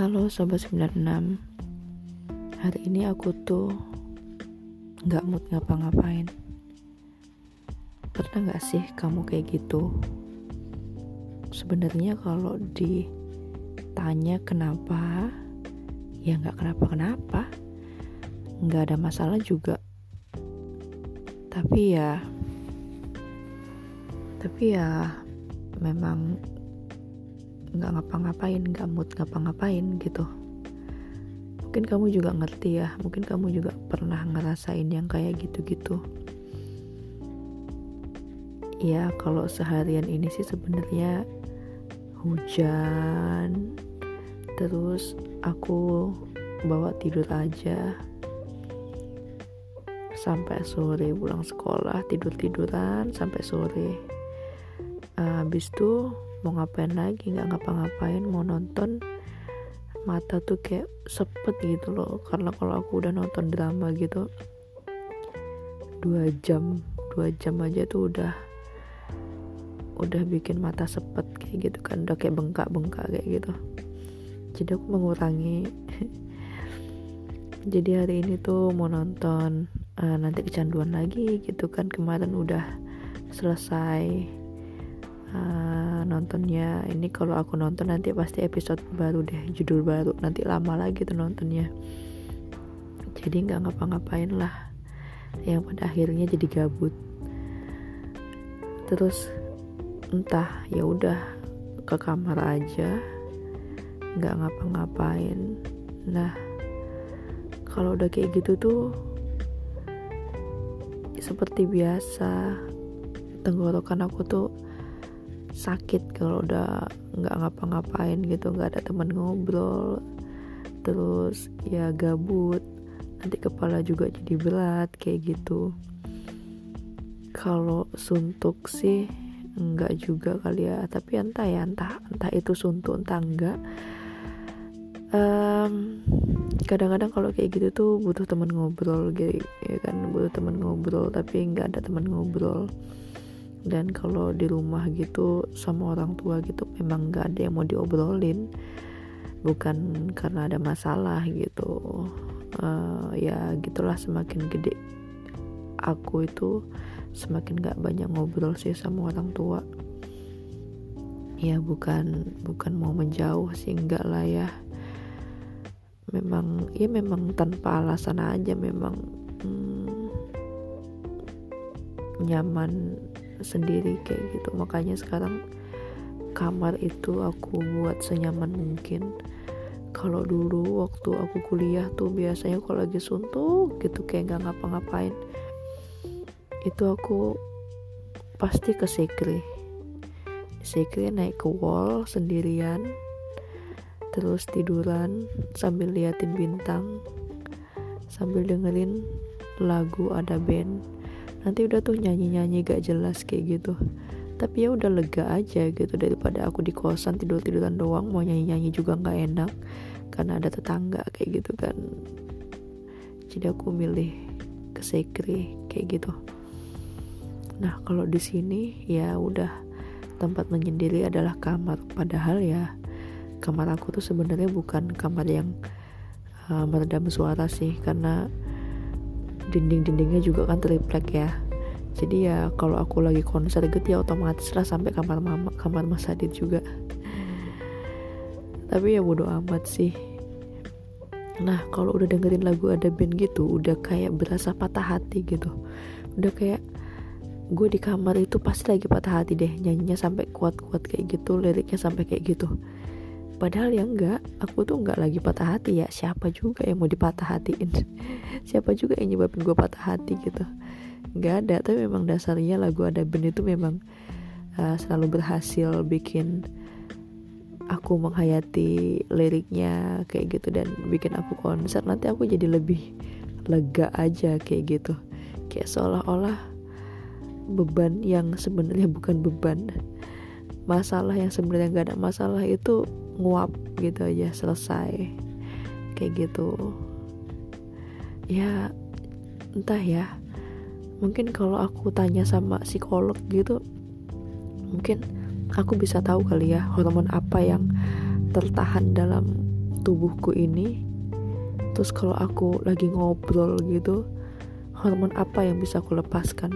Halo Sobat 96 Hari ini aku tuh Gak mood ngapa-ngapain. Pernah gak sih kamu kayak gitu? Sebenarnya kalau ditanya kenapa Ya gak kenapa-kenapa. Gak ada masalah juga. Tapi ya Tapi ya Memang nggak ngapa-ngapain nggak mood ngapa-ngapain gitu. Mungkin kamu juga ngerti ya mungkin kamu juga pernah ngerasain yang kayak gitu-gitu. Ya kalau seharian ini sih sebenarnya hujan terus aku bawa tidur aja. Sampai sore pulang sekolah tidur tiduran sampai sore. Habis tuh mau ngapain lagi nggak ngapa-ngapain mau nonton mata tuh kayak sepet gitu loh. Karena kalau aku udah nonton drama gitu dua jam dua jam aja tuh udah udah bikin mata sepet kayak gitu kan udah kayak bengkak-bengkak kayak gitu. Jadi aku mengurangi. Jadi hari ini tuh mau nonton uh, nanti kecanduan lagi gitu kan kemarin udah selesai uh, nontonnya. Ini kalau aku nonton nanti pasti episode baru deh judul baru. Nanti lama lagi tuh nontonnya. Jadi nggak ngapa-ngapain lah. Yang pada akhirnya jadi gabut. Terus entah ya udah ke kamar aja. Nggak ngapa-ngapain. Nah kalau udah kayak gitu tuh seperti biasa tenggorokan aku tuh sakit kalau udah nggak ngapa-ngapain gitu nggak ada teman ngobrol terus ya gabut nanti kepala juga jadi berat kayak gitu. Kalau suntuk sih enggak juga kali ya tapi entah ya entah entah itu suntuk entah enggak um, kadang-kadang kalau kayak gitu tuh butuh teman ngobrol gitu ya kan butuh teman ngobrol tapi nggak ada teman ngobrol dan kalau di rumah gitu sama orang tua gitu memang nggak ada yang mau diobrolin. Bukan karena ada masalah gitu. Uh, ya gitulah semakin gede aku itu semakin nggak banyak ngobrol sih sama orang tua. Ya bukan bukan mau menjauh sih enggak lah ya. Memang ya memang tanpa alasan aja memang hmm, nyaman sendiri kayak gitu. Makanya sekarang kamar itu aku buat senyaman mungkin. Kalau dulu waktu aku kuliah tuh biasanya kalau lagi suntuk gitu kayak nggak ngapa-ngapain. Itu aku pasti ke sekre sekre naik ke wall sendirian terus tiduran sambil liatin bintang sambil dengerin lagu ada band nanti udah tuh nyanyi-nyanyi gak jelas kayak gitu. Tapi ya udah lega aja gitu daripada aku di kosan tidur tiduran doang mau nyanyi nyanyi juga nggak enak. Karena ada tetangga kayak gitu kan. Jadi aku milih ke sekre kayak gitu. Nah kalau di sini ya udah tempat menyendiri adalah kamar. Padahal ya kamar aku tuh sebenarnya bukan kamar yang uh, meredam suara sih. Karena dinding-dindingnya juga kan triplek ya. Jadi ya kalau aku lagi konser gitu ya otomatis lah sampai kamar mama kamar mas Adit juga. Tapi ya bodo amat sih. Nah kalau udah dengerin lagu ada band gitu udah kayak berasa patah hati gitu. Udah kayak gue di kamar itu pasti lagi patah hati deh nyanyinya sampai kuat-kuat kayak gitu liriknya sampai kayak gitu padahal ya enggak aku tuh enggak lagi patah hati ya. Siapa juga yang mau dipatah hatiin? Siapa juga yang nyebabin gue patah hati gitu? Enggak ada tapi memang dasarnya lagu ada band itu memang uh, selalu berhasil bikin aku menghayati liriknya kayak gitu dan bikin aku konser. Nanti aku jadi lebih lega aja kayak gitu. Kayak seolah-olah beban yang sebenarnya bukan beban. Masalah yang sebenarnya gak ada masalah itu nguap gitu aja selesai. Kayak gitu. Ya entah ya. Mungkin kalau aku tanya sama psikolog gitu mungkin aku bisa tahu kali ya hormon apa yang tertahan dalam tubuhku ini. Terus kalau aku lagi ngobrol gitu hormon apa yang bisa aku lepaskan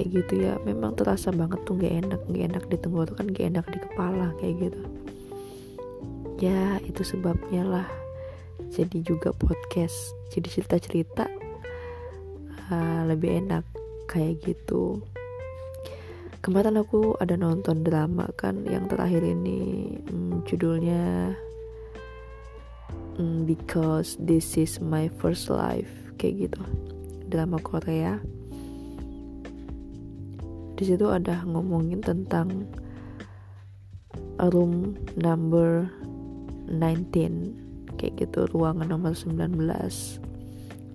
kayak gitu ya. Memang terasa banget tuh gak enak gak enak di tenggorokan gak enak di kepala kayak gitu. Ya itu sebabnya lah. Jadi juga podcast jadi cerita-cerita uh, lebih enak kayak gitu. Kemarin aku ada nonton drama kan yang terakhir ini hmm, judulnya hmm, because this is my first life kayak gitu. Drama Korea di situ ada ngomongin tentang room number 19 kayak gitu ruangan nomor 19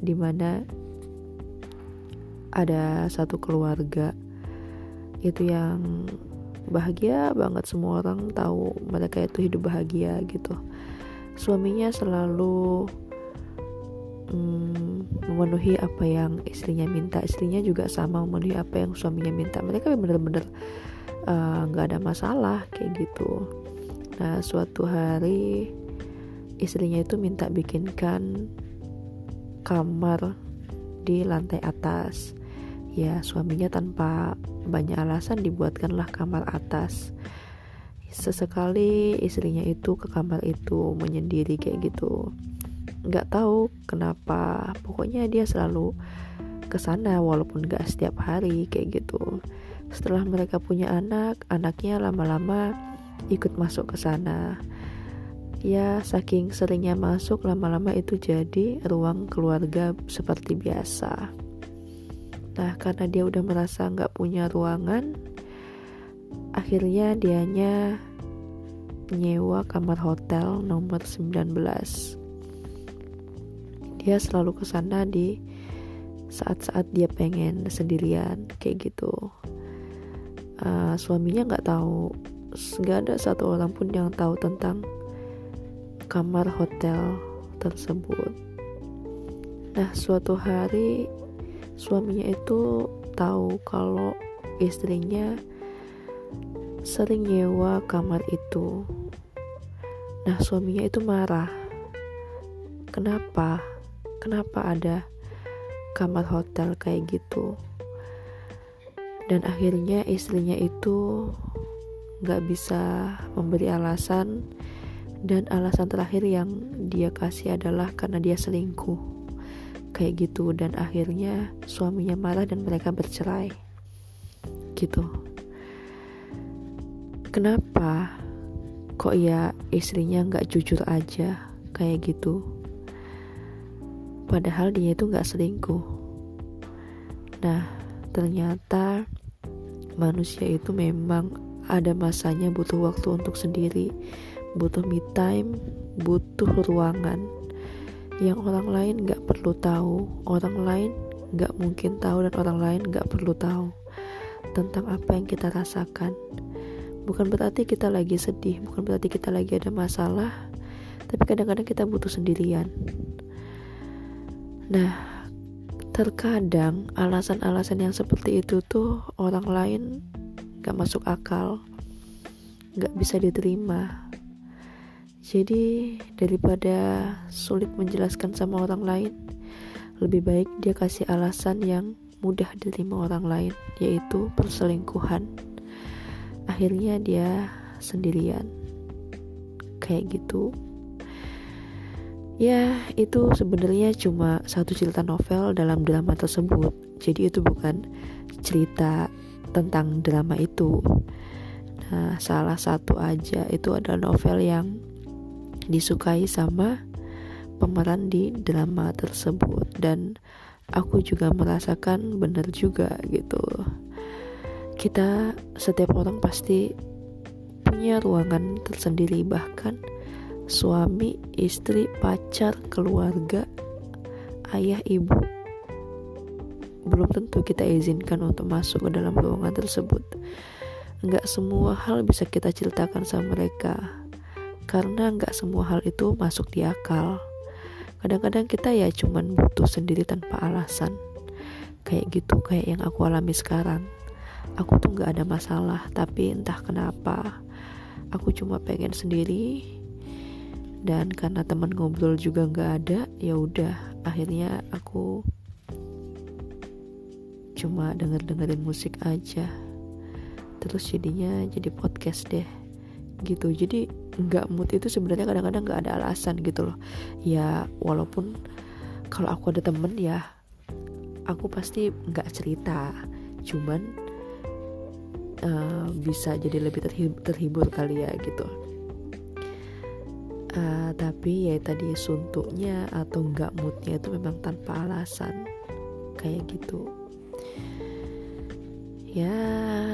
di mana ada satu keluarga. Itu yang bahagia banget semua orang tahu mereka itu hidup bahagia gitu. Suaminya selalu hmm, memenuhi apa yang istrinya minta. Istrinya juga sama memenuhi apa yang suaminya minta. Mereka bener-bener eh, nggak uh, ada masalah kayak gitu. Nah suatu hari istrinya itu minta bikinkan kamar di lantai atas. Ya suaminya tanpa banyak alasan dibuatkanlah kamar atas. Sesekali istrinya itu ke kamar itu menyendiri kayak gitu nggak tahu kenapa. Pokoknya dia selalu ke sana walaupun gak setiap hari kayak gitu. Setelah mereka punya anak anaknya lama-lama ikut masuk ke sana. Ya saking seringnya masuk lama-lama itu jadi ruang keluarga seperti biasa. Nah karena dia udah merasa nggak punya ruangan akhirnya dianya nyewa kamar hotel nomor 19 dia selalu ke sana di saat-saat dia pengen sendirian kayak gitu. Uh, suaminya nggak tahu nggak ada satu orang pun yang tahu tentang kamar hotel tersebut. Nah suatu hari suaminya itu tahu kalau istrinya sering nyewa kamar itu. Nah suaminya itu marah. Kenapa kenapa ada kamar hotel kayak gitu? Dan akhirnya istrinya itu nggak bisa memberi alasan. Dan alasan terakhir yang dia kasih adalah karena dia selingkuh. Kayak gitu dan akhirnya suaminya marah dan mereka bercerai. Gitu. Kenapa kok ya istrinya nggak jujur aja kayak gitu padahal dia itu nggak selingkuh. Nah ternyata manusia itu memang ada masanya butuh waktu untuk sendiri butuh me time butuh ruangan yang orang lain nggak perlu tahu orang lain nggak mungkin tahu dan orang lain nggak perlu tahu tentang apa yang kita rasakan. Bukan berarti kita lagi sedih bukan berarti kita lagi ada masalah tapi kadang-kadang kita butuh sendirian Nah, terkadang alasan-alasan yang seperti itu tuh orang lain gak masuk akal, gak bisa diterima. Jadi daripada sulit menjelaskan sama orang lain, lebih baik dia kasih alasan yang mudah diterima orang lain, yaitu perselingkuhan. Akhirnya dia sendirian. Kayak gitu Ya, itu sebenarnya cuma satu cerita novel dalam drama tersebut. Jadi itu bukan cerita tentang drama itu. Nah, salah satu aja itu adalah novel yang disukai sama pemeran di drama tersebut dan aku juga merasakan benar juga gitu. Kita setiap orang pasti punya ruangan tersendiri bahkan suami, istri, pacar, keluarga, ayah, ibu. Belum tentu kita izinkan untuk masuk ke dalam ruangan tersebut. Enggak semua hal bisa kita ceritakan sama mereka, karena enggak semua hal itu masuk di akal. Kadang-kadang kita ya cuman butuh sendiri tanpa alasan. Kayak gitu, kayak yang aku alami sekarang. Aku tuh nggak ada masalah, tapi entah kenapa, aku cuma pengen sendiri, dan karena teman ngobrol juga nggak ada ya udah akhirnya aku cuma denger dengerin musik aja. Terus jadinya jadi podcast deh gitu. Jadi nggak mood itu sebenarnya kadang-kadang nggak ada alasan gitu loh. Ya walaupun kalau aku ada temen ya aku pasti nggak cerita. Cuman uh, bisa jadi lebih terhibur, terhibur kali ya gitu uh, tapi ya tadi suntuknya atau nggak moodnya itu memang tanpa alasan. Kayak gitu. Ya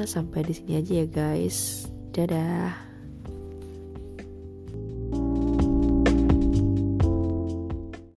sampai di sini aja ya guys. Dadah